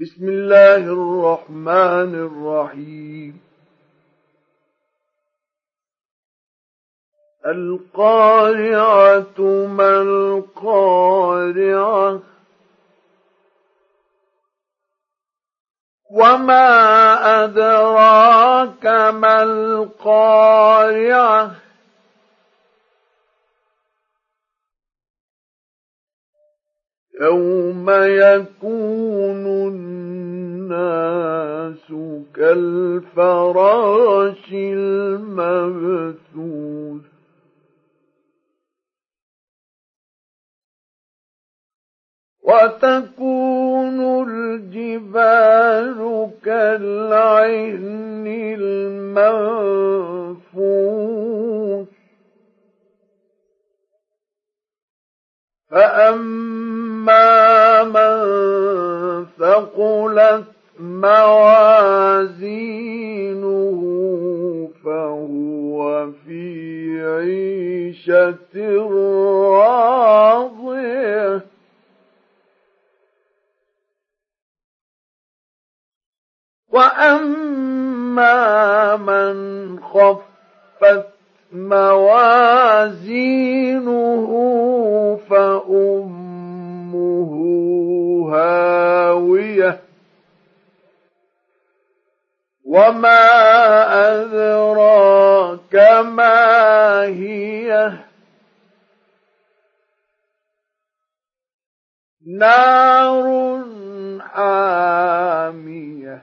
بسم الله الرحمن الرحيم. القارعة ما القارعة؟ وما أدراك ما القارعة؟ يوم يكون الناس كالفراش المبثوث. وتكون الجبال كالعهن المنفوش. فأما من ثقلت موازينه فهو في عيشة راضية. وأما من خفت موازينه وما أدراك ما هي نار حاميه